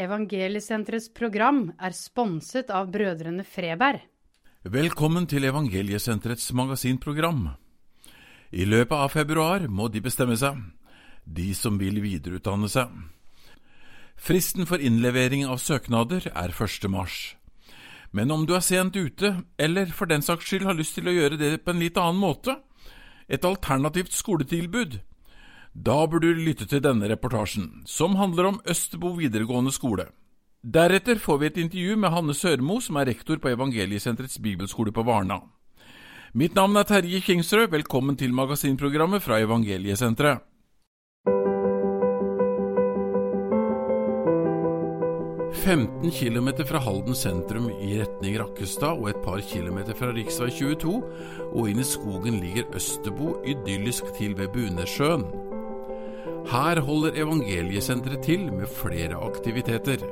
Evangeliesenterets program er sponset av brødrene Freberg. Velkommen til Evangeliesenterets magasinprogram. I løpet av februar må de bestemme seg, de som vil videreutdanne seg. Fristen for innlevering av søknader er 1. mars. Men om du er sent ute, eller for den saks skyld har lyst til å gjøre det på en litt annen måte, et alternativt skoletilbud, da bør du lytte til denne reportasjen, som handler om Østbo videregående skole. Deretter får vi et intervju med Hanne Sørmo, som er rektor på Evangeliesenterets bibelskole på Varna. Mitt navn er Terje Kingsrød, velkommen til magasinprogrammet fra Evangeliesenteret. «15 kilometer fra Halden sentrum i retning Rakkestad og et par kilometer fra rv. 22 og inn i skogen ligger Østerbo idyllisk til ved Bunesjøen. Her holder Evangeliesenteret til med flere aktiviteter.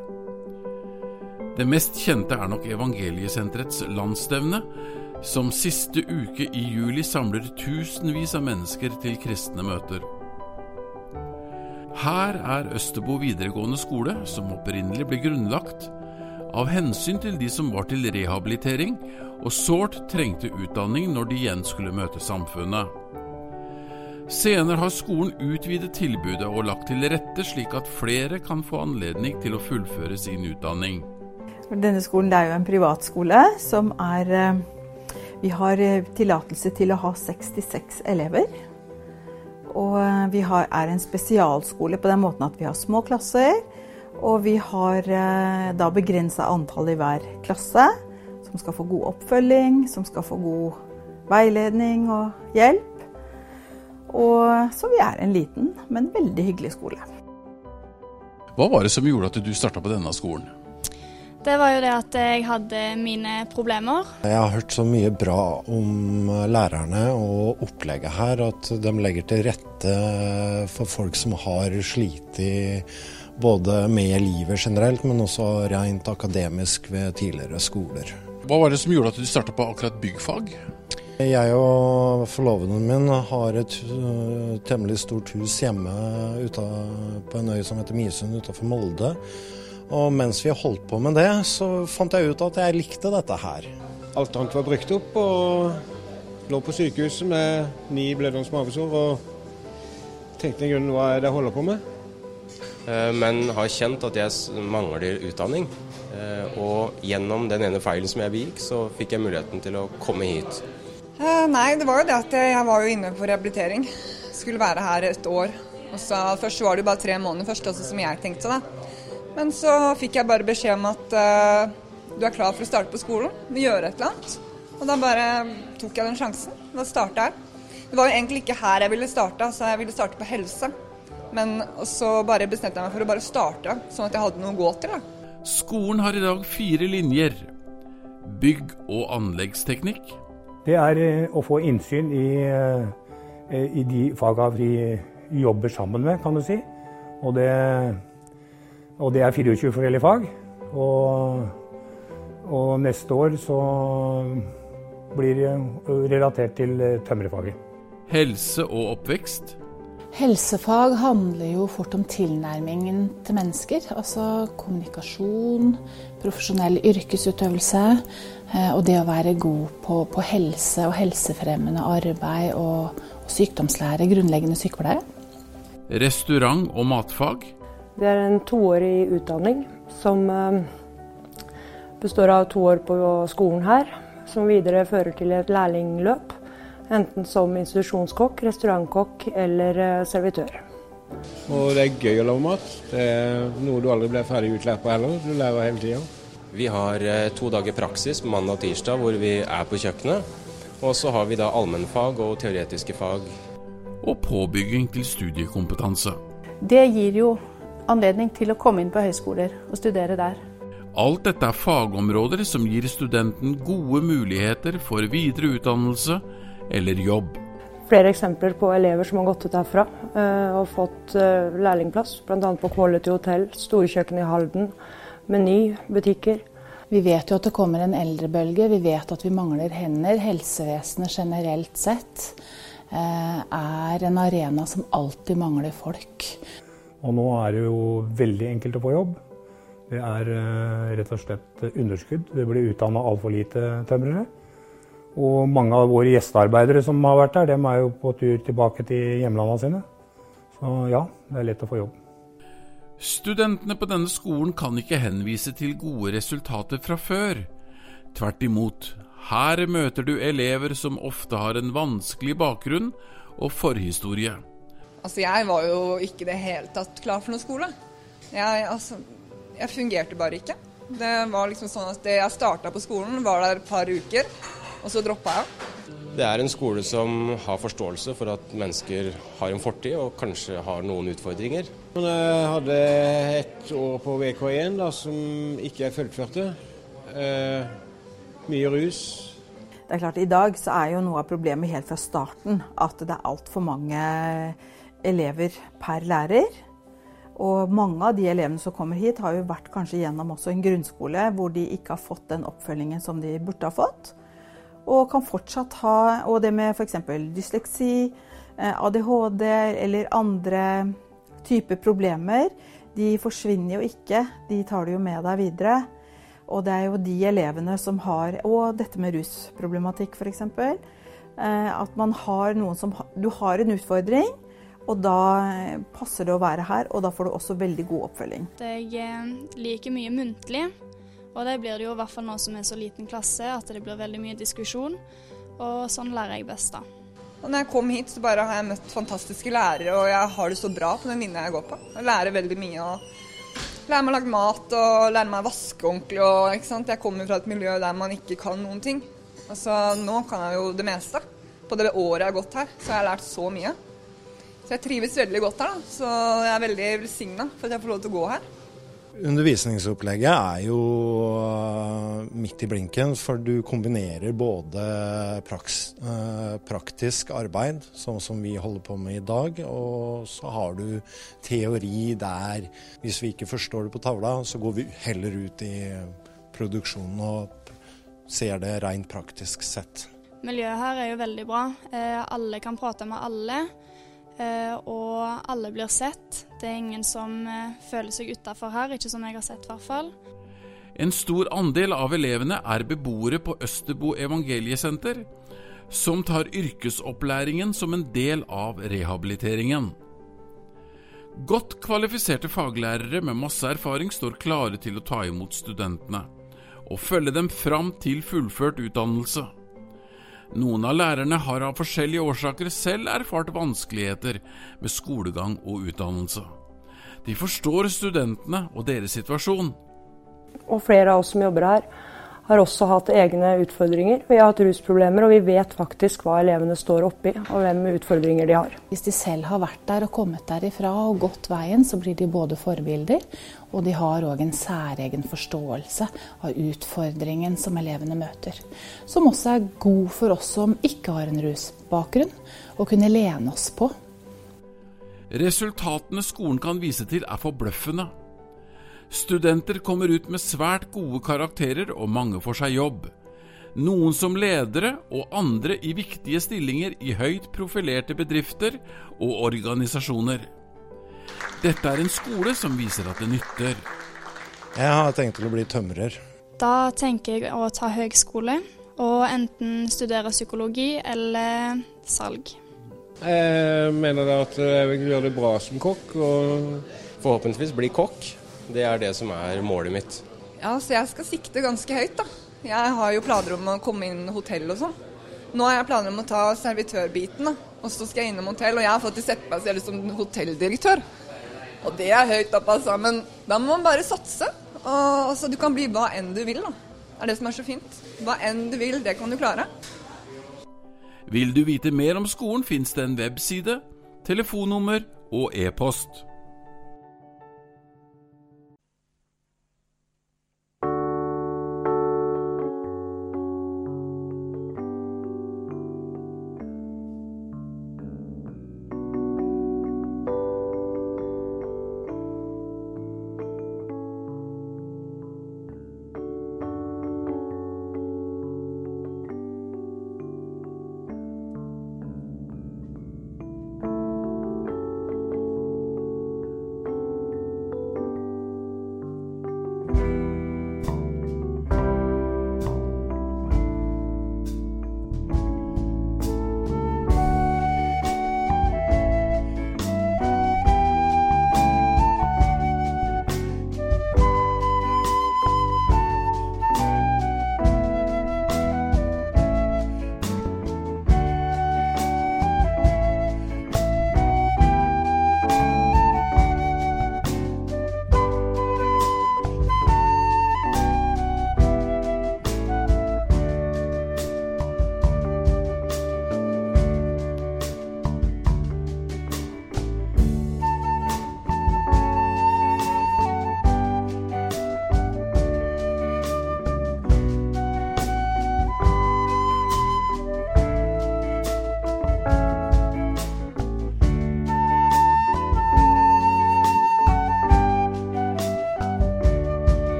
Det mest kjente er nok Evangeliesenterets landsstevne, som siste uke i juli samler tusenvis av mennesker til kristne møter. Her er Østerbo videregående skole, som opprinnelig ble grunnlagt av hensyn til de som var til rehabilitering og sårt trengte utdanning når de igjen skulle møte samfunnet. Senere har skolen utvidet tilbudet og lagt til rette slik at flere kan få anledning til å fullføre sin utdanning. Denne skolen er jo en privatskole som er eh, Vi har eh, tillatelse til å ha 66 elever. Og eh, vi har, er en spesialskole på den måten at vi har små klasser. Og vi har da begrensa antall i hver klasse, som skal få god oppfølging, som skal få god veiledning og hjelp. Og, så vi er en liten, men veldig hyggelig skole. Hva var det som gjorde at du starta på denne skolen? Det var jo det at jeg hadde mine problemer. Jeg har hørt så mye bra om lærerne og opplegget her, at de legger til rette for folk som har slitt både med livet generelt, men også rent akademisk ved tidligere skoler. Hva var det som gjorde at du starta på akkurat byggfag? Jeg og forloveden min har et uh, temmelig stort hus hjemme ute på en øy som heter Misund utenfor Molde. Og mens vi holdt på med det, så fant jeg ut at jeg likte dette her. Alt annet var brukt opp og lå på sykehuset med ni blødende mavesår. Og tenkte i grunnen hva er det jeg holder på med? Eh, men har kjent at jeg mangler utdanning. Eh, og gjennom den ene feilen som jeg begikk, så fikk jeg muligheten til å komme hit. Uh, nei, det var jo det at jeg var jo inne på rehabilitering. Skulle være her et år. Og så Først var det jo bare tre måneder først, også som jeg tenkte. da. Men så fikk jeg bare beskjed om at uh, du er klar for å starte på skolen. Vi gjør et eller annet. Og da bare tok jeg den sjansen. Da starta jeg. Det var jo egentlig ikke her jeg ville starte, så jeg ville starte på helse. Men så bare bestemte jeg meg for å bare starte, sånn at jeg hadde noe å gå til. da. Skolen har i dag fire linjer. Bygg- og anleggsteknikk det er eh, å få innsyn i, eh, i de faga vi jobber sammen med, kan du si. Og det, og det er 24 forskjellige fag. Og, og, neste år så blir det relatert til eh, tømrerfaget. Helse og oppvekst Helsefag handler jo fort om tilnærmingen til mennesker. Altså kommunikasjon, profesjonell yrkesutøvelse eh, og det å være god på, på helse og helsefremmende arbeid og, og sykdomslære, grunnleggende sykepleie. Restaurant og matfag? Det er en toårig utdanning som eh, består av to år på skolen her, som videre fører til et lærlingløp Enten som institusjonskokk, restaurantkokk eller eh, servitør. Og det er gøy å lage mat. Det er noe du aldri blir ferdig utlært på heller. Du lærer hele tida. Vi har eh, to dager praksis mandag og tirsdag hvor vi er på kjøkkenet. Og så har vi da allmennfag og teoretiske fag. Og påbygging til studiekompetanse. Det gir jo anledning til å komme inn på høyskoler og studere der. Alt dette er fagområder som gir studenten gode muligheter for videre utdannelse eller jobb. Flere eksempler på elever som har gått ut herfra uh, og fått uh, lærlingplass. Bl.a. på Quality Hotel, Storkjøkken i Halden, Meny, butikker. Vi vet jo at det kommer en eldrebølge, vi vet at vi mangler hender. Helsevesenet generelt sett uh, er en arena som alltid mangler folk. Og nå er det jo veldig enkelt å få jobb. Det er eh, rett og slett underskudd. Det blir utdanna altfor lite tømrere. Og mange av våre gjestearbeidere som har vært der, dem er jo på tur tilbake til hjemlandene sine. Så ja, det er lett å få jobb. Studentene på denne skolen kan ikke henvise til gode resultater fra før. Tvert imot, her møter du elever som ofte har en vanskelig bakgrunn og forhistorie. Altså, jeg var jo ikke i det hele tatt klar for noen skole. Jeg, altså, jeg fungerte bare ikke. Det var liksom sånn at det Jeg starta på skolen, var der et par uker, og så droppa jeg. Det er en skole som har forståelse for at mennesker har en fortid og kanskje har noen utfordringer. Jeg hadde et år på VK1 da, som ikke jeg fullførte. Eh, mye rus. Det er klart, I dag så er jo noe av problemet helt fra starten at det er altfor mange elever per lærer. Og mange av de elevene som kommer hit, har jo vært kanskje gjennom også en grunnskole hvor de ikke har fått den oppfølgingen som de burde ha fått. Og kan fortsatt ha Og det med f.eks. dysleksi, eh, ADHD eller andre typer problemer, de forsvinner jo ikke. De tar du jo med deg videre. Og det er jo de elevene som har Og dette med rusproblematikk, f.eks. Eh, at man har noen som Du har en utfordring. Og da eh, passer det å være her, og da får du også veldig god oppfølging. Jeg liker mye muntlig, og det blir det jo i hvert fall nå som er så liten klasse, at det blir veldig mye diskusjon. Og sånn lærer jeg best, da. Og når jeg kom hit, så bare har jeg møtt fantastiske lærere, og jeg har det så bra på den linja jeg går på. Jeg lærer veldig mye. og Lærer meg å lage mat og lærer meg å vaske ordentlig. Og, ikke sant? Jeg kommer fra et miljø der man ikke kan noen ting. Altså, nå kan jeg jo det meste. På det året jeg har gått her, så har jeg lært så mye. Så jeg trives veldig godt her, da. Så jeg er veldig velsigna for at jeg får lov til å gå her. Undervisningsopplegget er jo uh, midt i blinken, for du kombinerer både praks, uh, praktisk arbeid, sånn som vi holder på med i dag, og så har du teori der hvis vi ikke forstår det på tavla, så går vi heller ut i produksjonen og ser det rent praktisk sett. Miljøet her er jo veldig bra. Eh, alle kan prate med alle. Eh, og alle blir sett. Det er ingen som eh, føler seg utafor her, ikke som jeg har sett i hvert fall. En stor andel av elevene er beboere på Østerbo evangeliesenter, som tar yrkesopplæringen som en del av rehabiliteringen. Godt kvalifiserte faglærere med masse erfaring står klare til å ta imot studentene og følge dem fram til fullført utdannelse. Noen av lærerne har av forskjellige årsaker selv erfart vanskeligheter med skolegang og utdannelse. De forstår studentene og deres situasjon. Og flere av oss som jobber her, har også hatt egne utfordringer. Vi har hatt rusproblemer, og vi vet faktisk hva elevene står oppi, og hvem utfordringer de har. Hvis de selv har vært der og kommet derifra og gått veien, så blir de både forbilder, og de har òg en særegen forståelse av utfordringen som elevene møter. Som også er god for oss som ikke har en rusbakgrunn, å kunne lene oss på. Resultatene skolen kan vise til, er forbløffende. Studenter kommer ut med svært gode karakterer, og mange får seg jobb. Noen som ledere og andre i viktige stillinger i høyt profilerte bedrifter og organisasjoner. Dette er en skole som viser at det nytter. Jeg har tenkt til å bli tømrer. Da tenker jeg å ta høgskole og enten studere psykologi eller salg. Jeg mener at jeg vil gjøre det bra som kokk, og forhåpentligvis bli kokk. Det er det som er målet mitt. Ja, så jeg skal sikte ganske høyt, da. Jeg har jo planer om å komme inn hotell og sånn. Nå har jeg planer om å ta servitørbiten, da. Og så skal jeg innom hotell, og jeg har faktisk sett meg selv som hotelldirektør. Og det er høyt opp, altså. Men da må man bare satse. Og altså, du kan bli hva enn du vil, da. Det er det som er så fint. Hva enn du vil, det kan du klare. Vil du vite mer om skolen, fins det en webside, telefonnummer og e-post.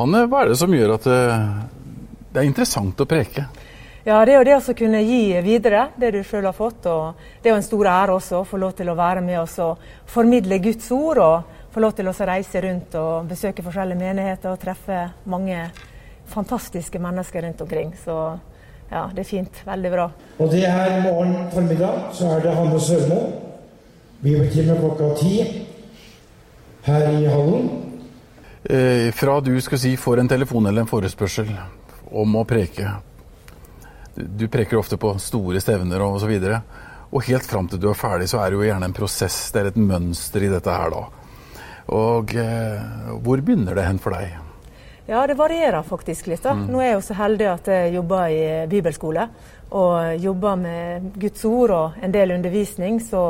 Hanne, hva er det som gjør at det, det er interessant å preke? Ja, Det er jo det å kunne gi videre det du sjøl har fått. og Det er jo en stor ære også å få lov til å være med oss og formidle Guds ord. og Få lov til å reise rundt og besøke forskjellige menigheter og treffe mange fantastiske mennesker rundt omkring. Så ja, det er fint. Veldig bra. Og det her morgen formiddag så er det Hanne Sørmo. Bibeltime klokka ti her i hallen. Eh, fra du skal si får en telefon eller en forespørsel om å preke Du preker ofte på store stevner og osv. Og, og helt fram til du er ferdig, så er det jo gjerne en prosess. Det er et mønster i dette her da. Og eh, hvor begynner det hen for deg? Ja, det varierer faktisk litt. da. Mm. Nå er jeg jo så heldig at jeg jobber i bibelskole. Og jobber med Guds ord og en del undervisning. Så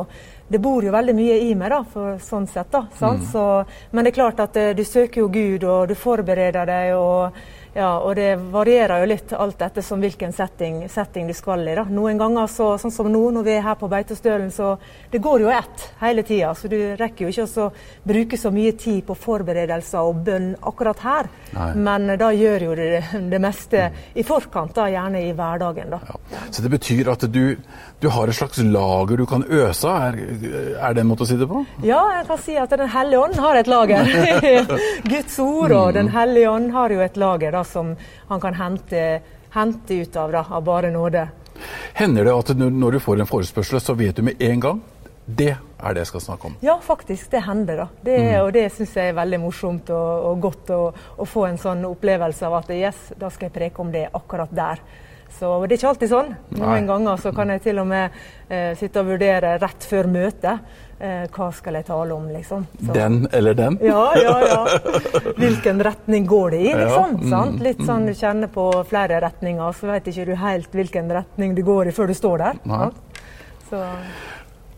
det bor jo veldig mye i meg, da, for sånn sett. da, mm. så, Men det er klart at uh, du søker jo Gud, og du forbereder deg. og ja, og det varierer jo litt alt etter som hvilken setting, setting du skal i. da. Noen ganger, så, sånn som nå, når vi er her på Beitostølen, så det går jo ett hele tida. Så du rekker jo ikke å bruke så mye tid på forberedelser og bønn akkurat her. Nei. Men da gjør jo det det meste i forkant, da, gjerne i hverdagen. da. Ja. Så det betyr at du, du, har et slags lager du kan øse av? Er, er det en måte å si det på? Ja, jeg kan si at Den hellige ånd har et lager. Guds ord og Den hellige ånd har jo et lager. da som han kan hente, hente ut av, da, av bare nåde. Hender det at når du får en forespørsel, så vet du med en gang det er det jeg skal snakke om? Ja, faktisk. Det hender. da. Det, mm. Og det syns jeg er veldig morsomt og, og godt å, å, få en sånn opplevelse av at yes, da skal jeg preke om det akkurat der. Så Det er ikke alltid sånn. Noen Nei. ganger så kan jeg til og med eh, sitte og vurdere rett før møtet eh, hva skal jeg tale om, liksom. Så. Den eller den? Ja, ja, ja. Hvilken retning går det i, liksom. Ja. Mm, Litt sånn du kjenner på flere retninger, så vet ikke du helt hvilken retning det går i før du står der. Så.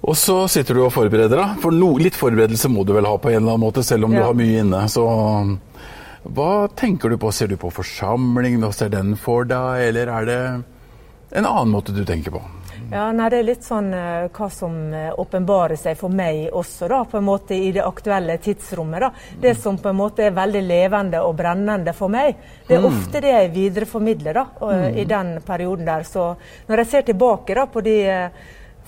Og så sitter du og forbereder deg. For no, litt forberedelse må du vel ha på en eller annen måte, selv om ja. du har mye inne. Så hva tenker du på? Ser du på forsamlingen hva ser den for deg, eller er det en annen måte du tenker på? Ja, nei, Det er litt sånn uh, hva som uh, seg for meg også, da, på en måte i det aktuelle tidsrommet. da. Det som på en måte er veldig levende og brennende for meg, det er mm. ofte det jeg videreformidler da, uh, mm. i den perioden der. Så når jeg ser tilbake da, på de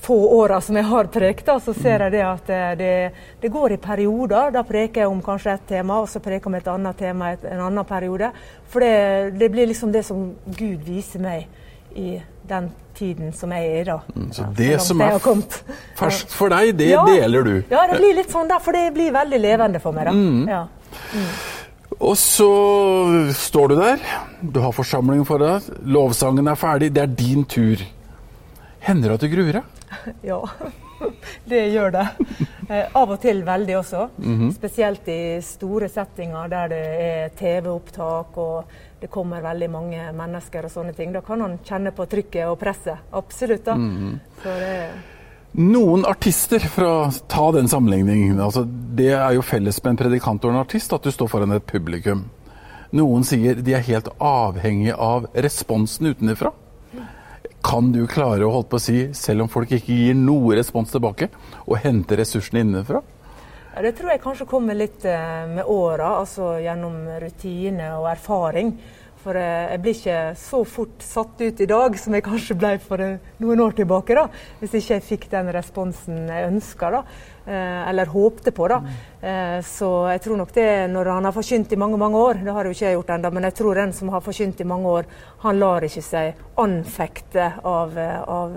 få åra som jeg har prekt, så ser jeg det at det, det, går i perioder. Da preker jeg om kanskje et tema, og så preker jeg om et annet tema i en annen periode. For det, det blir liksom det som Gud viser meg i den tiden som jeg er i da. Mm, så det som er ferskt for deg, det ja, deler du? Ja, det blir litt sånn der, for det blir veldig levende for meg. da. Mm. Ja. Mm. Og så står du der, du har forsamlingen for deg, lovsangen er ferdig, det er din tur. Hender det at du gruer deg? Ja, det gjør det. Eh, av og til veldig også. Mm -hmm. Spesielt i store settinger der det er TV-opptak og det kommer veldig mange mennesker og sånne ting. Da kan han kjenne på trykket og presset. Absolutt. da. Mm. Noen artister, for å ta den sammenligningen, altså, det er jo felles med en predikant og en artist at du står foran et publikum. Noen sier de er helt avhengig av responsen utenfra. Kan du klare å holde på å si, selv om folk ikke gir noe respons tilbake, å hente ressursene innenfra? Det tror jeg kanskje kommer litt eh, med åra, altså gjennom rutine og erfaring. For eh, jeg blir ikke så fort satt ut i dag som jeg kanskje ble for eh, noen år tilbake. da, Hvis ikke jeg fikk den responsen jeg ønska, da. Eller håpte på, da. Så jeg tror nok det, når han har forkynt i mange mange år, det har jo ikke jeg gjort ennå, men jeg tror den som har forkynt i mange år, han lar ikke seg anfekte av, av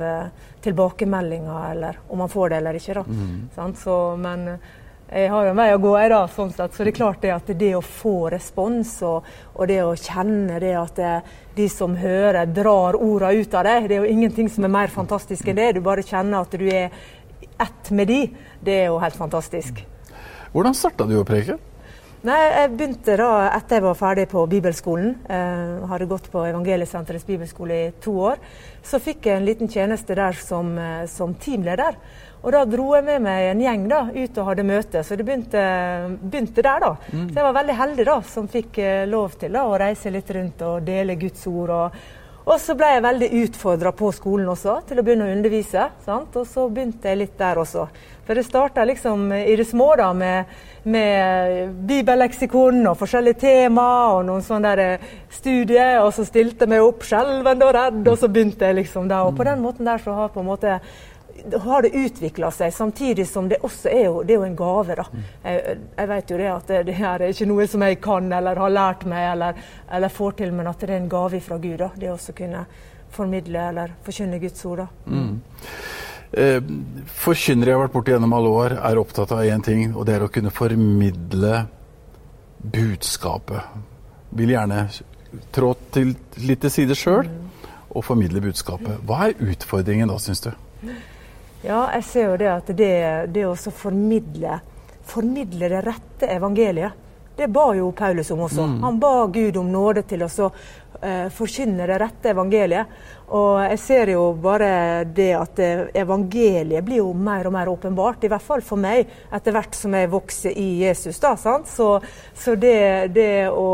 tilbakemeldinger, eller om han får det eller ikke. da. Mm. Så, men jeg har jo en vei å gå, jeg da, sånn sett. Så det er klart det at det å få respons og, og det å kjenne det at det, de som hører, drar orda ut av deg, det er jo ingenting som er mer fantastisk enn det. Du bare kjenner at du er ett med de. Det er jo helt fantastisk. Hvordan starta du å preke? Nei, Jeg begynte da etter jeg var ferdig på bibelskolen. Eh, hadde gått på Evangeliesenterets bibelskole i to år. Så fikk jeg en liten tjeneste der som, eh, som teamleder. Og da dro jeg med meg en gjeng da, ut og hadde møte, så det begynte, begynte der. da. Mm. Så jeg var veldig heldig da, som fikk eh, lov til da, å reise litt rundt og dele Guds ord. Og, Og så ble jeg veldig utfordra på skolen også, til å begynne å undervise. Sant? Og så begynte jeg litt der også. For det starta liksom i det små da, med, med bibelleksikon og forskjellige tema og noen sånne der studier. Og så stilte jeg meg opp skjelvende og redd, og så begynte jeg liksom da. Og på den måten der så har på en måte har det utvikla seg, samtidig som det også er jo, det er jo en gave. da. Jeg, jeg, vet jo det at det, her er ikke noe som jeg kan eller har lært meg eller, eller får til, men at det er en gave fra Gud. da. Det å kunne formidle eller forkynne Guds ord. da. Mm. Eh, forkynnere jeg har vært borti gjennom alle år, er opptatt av én ting, og det er å kunne formidle budskapet. Vil gjerne trå til litt til side sjøl og formidle budskapet. Hva er utfordringen da, syns du? Ja, jeg ser jo det at det, det å formidle, formidle det rette evangeliet, det ba jo Paulus om også. Mm. Han ba Gud om nåde til å uh, forkynne det rette evangeliet. Og jeg ser jo bare det at evangeliet blir jo mer og mer åpenbart, i hvert fall for meg, etter hvert som jeg vokser i Jesus. da, sant? Så, så det, det å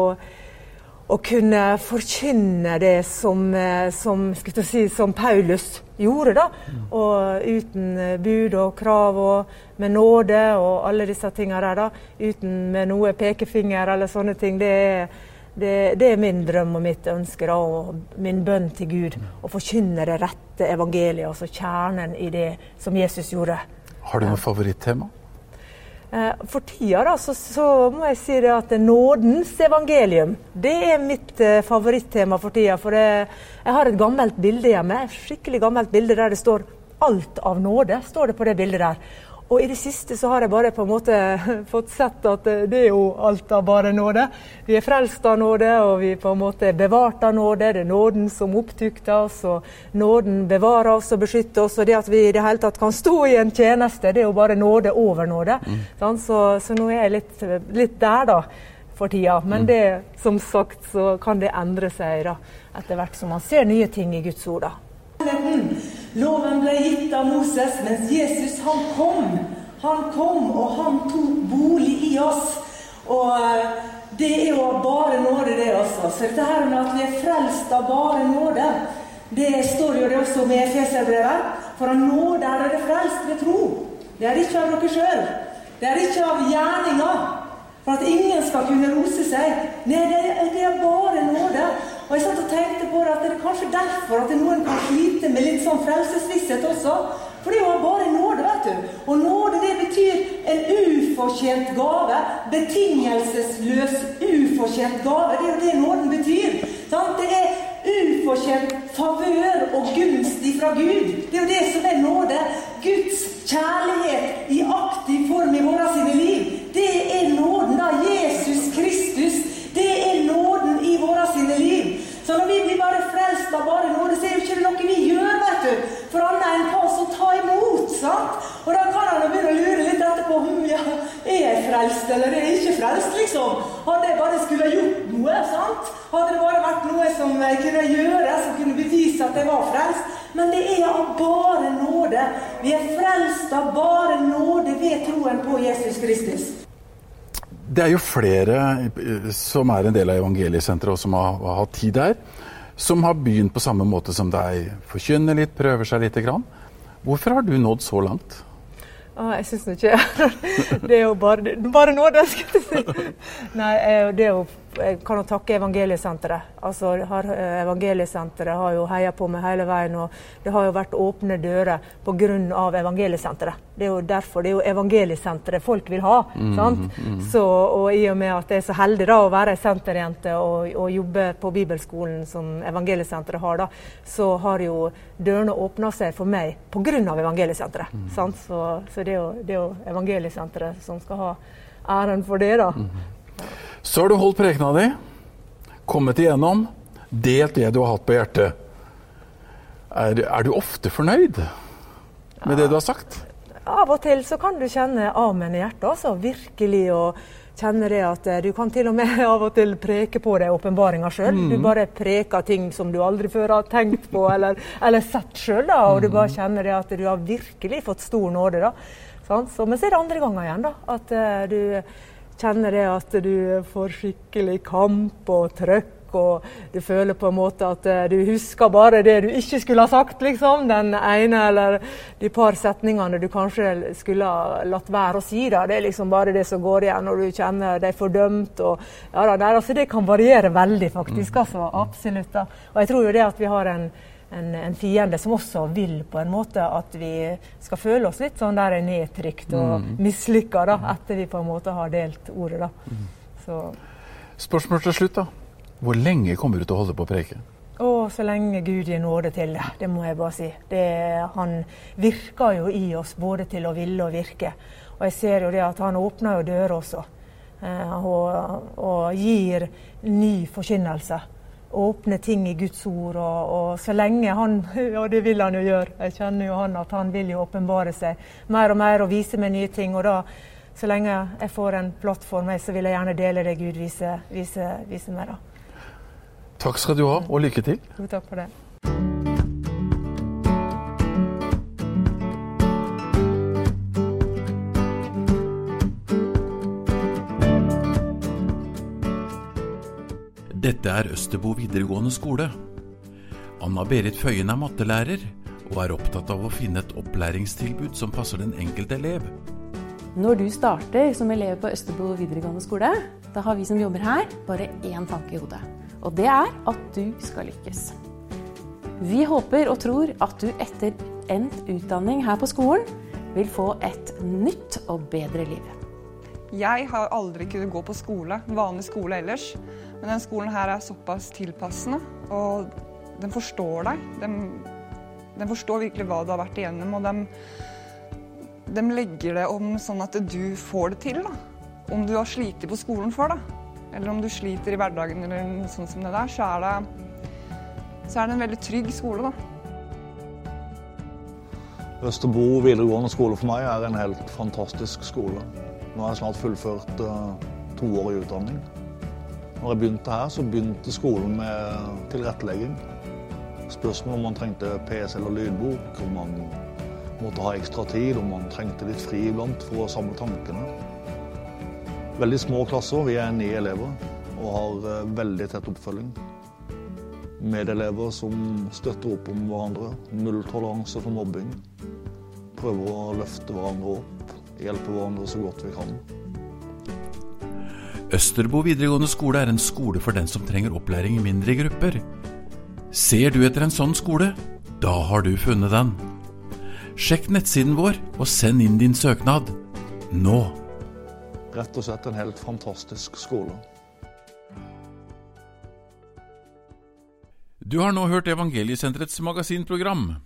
å kunne forkynne det som, eh, som, si, som Paulus gjorde. da, og Uten eh, bud og krav og med nåde og alle disse tingene der. da, Uten med noe pekefinger eller sånne ting. Det er, det, det er min drøm og mitt ønske da, og min bønn til Gud. Å forkynne det rette evangeliet, altså kjernen i det som Jesus gjorde. Har du noe favorittema? Eh, for tida da, så, så, må jeg si det at nådens evangelium det er mitt eh, favorittema for tida. For det, jeg har et gammelt bilde hjemme, skikkelig gammelt bilde der det står 'Alt av nåde'. står det på det bildet der. Og i det siste så har jeg bare på en måte fått sett at det er jo alt av bare nåde. Vi er frelst av nåde, og vi er på en måte bevart av nåde. Det er nåden som opptukter oss, og nåden bevarer oss og beskytter oss. Og det at vi i det hele tatt kan stå i en tjeneste, det er jo bare nåde over nåde. Mm. Så, så, nå er jeg litt, litt, der, da, for tida. Men mm. det, som sagt, så kan det endre seg da, etter hvert som man ser nye ting i Guds ord. da. Loven ble gitt av Moses, mens Jesus han kom. Han kom, og han tok bolig i oss. Og eh, det er jo bare nåde, det også. Så dette her med at vi er frelst av bare nåde, det står jo det også med Efeserbrevet. For av nåde er dere frelst ved tro. Det er ikke av dere sjøl. Det er ikke av gjerninger. For at ingen skal kunne rose seg. Nei, det er, det er bare nåde. Og jeg satt og tenkte på det at det er kanskje derfor at noen kan slite med litt sånn frelsesvisshet også. For det jo bare nåde, vet du. Og nåde det betyr en ufortjent gave. Betingelsesløs, ufortjent gave. Det er jo det nåden betyr. Sant? Det er ufortjent favør og gunst ifra Gud. Det er jo det som er nåde. Guds kjærlighet i aktiv form i våre sine liv. Det er nåden av Jesus Kristus. Det er nåden i våre sine liv. Så når vi blir bare frelst av bare nåde, så er jo ikke det noe vi gjør, vet du. For annet enn hva som tar imot. sant? Og da kan han begynne å lure litt etterpå hm, ja, er jeg frelst eller frelst, liksom. Hadde jeg bare skulle gjort noe, sant? Hadde det bare vært noe som jeg kunne gjøre, som kunne bevise at jeg var frelst. Men det er av bare nåde. Vi er frelst av bare nåde ved troen på Jesus Kristus. Det er jo flere eh, som er en del av evangeliesenteret og som har, har, hatt tid der, som har begynt på samme måte som deg. Forkynner litt, prøver seg lite grann. Hvorfor har du nådd så langt? Ah, jeg syns ikke Det er jo bare, bare nåde, skal jeg si. Nei, det er jo jeg kan jo takke Evangeliesenteret. Altså, har, eh, Evangeliesenteret har jo heia på meg hele veien. og Det har jo vært åpne dører pga. Evangeliesenteret. Det er jo derfor det er jo Evangeliesenteret folk vil ha. Mm, sant? Mm. Så, og I og med at jeg er så heldig da å være ei senterjente og, og, jobbe på bibelskolen som Evangeliesenteret har, da, så har jo dørene åpna seg for meg pga. Evangeliesenteret. Mm. Så, så, det er jo, det er jo Evangeliesenteret som skal ha æren for det. da. Mm. Så har du holdt prekena di, kommet igjennom, delt det du har hatt på hjertet. Er, er du ofte fornøyd med ja. det du har sagt? Av og til så kan du kjenne amen i hjertet, altså. Virkelig. og kjenne det at eh, Du kan til og med av og til preke på deg åpenbaringa sjøl. Mm. Du bare preker ting som du aldri før har tenkt på eller, eller sett sjøl. Og du bare mm. kjenner det at du har virkelig fått stor nåde. da. Så, men så er det andre ganger igjen da, at uh, du kjenner det at du får skikkelig kamp og trøkk og du føler på en måte at eh, du husker bare det du ikke skulle ha sagt, liksom. Den ene eller de par setningene du kanskje skulle ha latt være å si. Da. Det er liksom bare det som går igjen når du kjenner deg fordømt. Og, ja, da, altså, det kan variere veldig, faktisk. Altså, absolutt. Da. Og jeg tror jo det at vi har en en, en, fiende som også vil på en måte at vi skal føle oss litt sånn der nedtrykt og mm. mislykka etter vi på en måte har delt ordet. da. Mm. Så. Spørsmål til slutt, da. Hvor lenge kommer du til å holde på å preke? Å, så lenge Gud gir nåde til det. Det må jeg bare si. Det, han virker jo i oss både til å ville og virke. Og jeg ser jo det at han åpner jo dører også. Eh, og, og gir ny forkynnelse åpne ting i Guds ord. Og, og, så lenge han Og det vil han jo gjøre. Jeg kjenner jo han at han vil jo åpenbare seg mer og mer og vise meg nye ting. Og da, så lenge jeg får en plattform, så vil jeg gjerne dele det Gud viser, viser, viser meg. da. Takk skal du ha, og lykke til. Jo, takk for det. Dette er Østerbo videregående skole. Anna-Berit Føyen er mattelærer, og er opptatt av å finne et opplæringstilbud som passer den enkelte elev. Når du starter som elev på Østerbo videregående skole, da har vi som jobber her, bare én tanke i hodet. Og det er at du skal lykkes. Vi håper og tror at du etter endt utdanning her på skolen vil få et nytt og bedre liv. Jeg har aldri kunnet gå på skole, vanlig skole ellers. Men denne skolen her er såpass tilpassende, og den forstår deg. Den, den forstår virkelig hva du har vært igjennom, og den, den, legger det om sånn at du får det til. Da. Om du har slitt på skolen før, da. eller om du sliter i hverdagen, eller noe sånt som det der, så er det, så er det en veldig trygg skole. da. Østerbo videregående skole for meg er en helt fantastisk skole. Nå har jeg snart fullført uh, to år i utdanning. Når jeg begynte her, så begynte skolen med tilrettelegging. Spørsmål om man trengte PC eller lydbok, om man måtte ha ekstra tid, om man trengte litt fri iblant for å samle tankene. Veldig små klasser, vi er ni elever og har uh, veldig tett oppfølging. Medelever som støtter opp om hverandre. Nulltoleranse for mobbing. Prøver å løfte hverandre opp hjelpe hverandre så godt vi kan. Østerbo videregående skole er en skole for den som trenger opplæring i mindre grupper. Ser du etter en sånn skole? Da har du funnet den. Sjekk nettsiden vår og send inn din søknad nå. Rett og slett en helt fantastisk skole. Du har nå hørt Evangeliesenterets magasinprogram.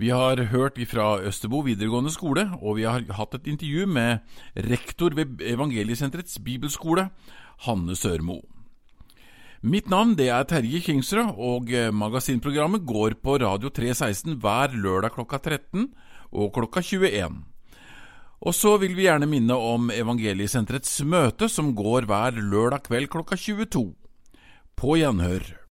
Vi har hørt fra Østerbo videregående skole, og vi har hatt et intervju med rektor ved Evangeliesenterets bibelskole, Hanne Sørmo. Mitt navn det er Terje Kingsrød, og eh, magasinprogrammet går på Radio 316 hver lørdag klokka 13 og klokka 21. Og så vil vi gjerne minne om Evangeliesenterets møte, som går hver lørdag kveld klokka 22. På gjenhør.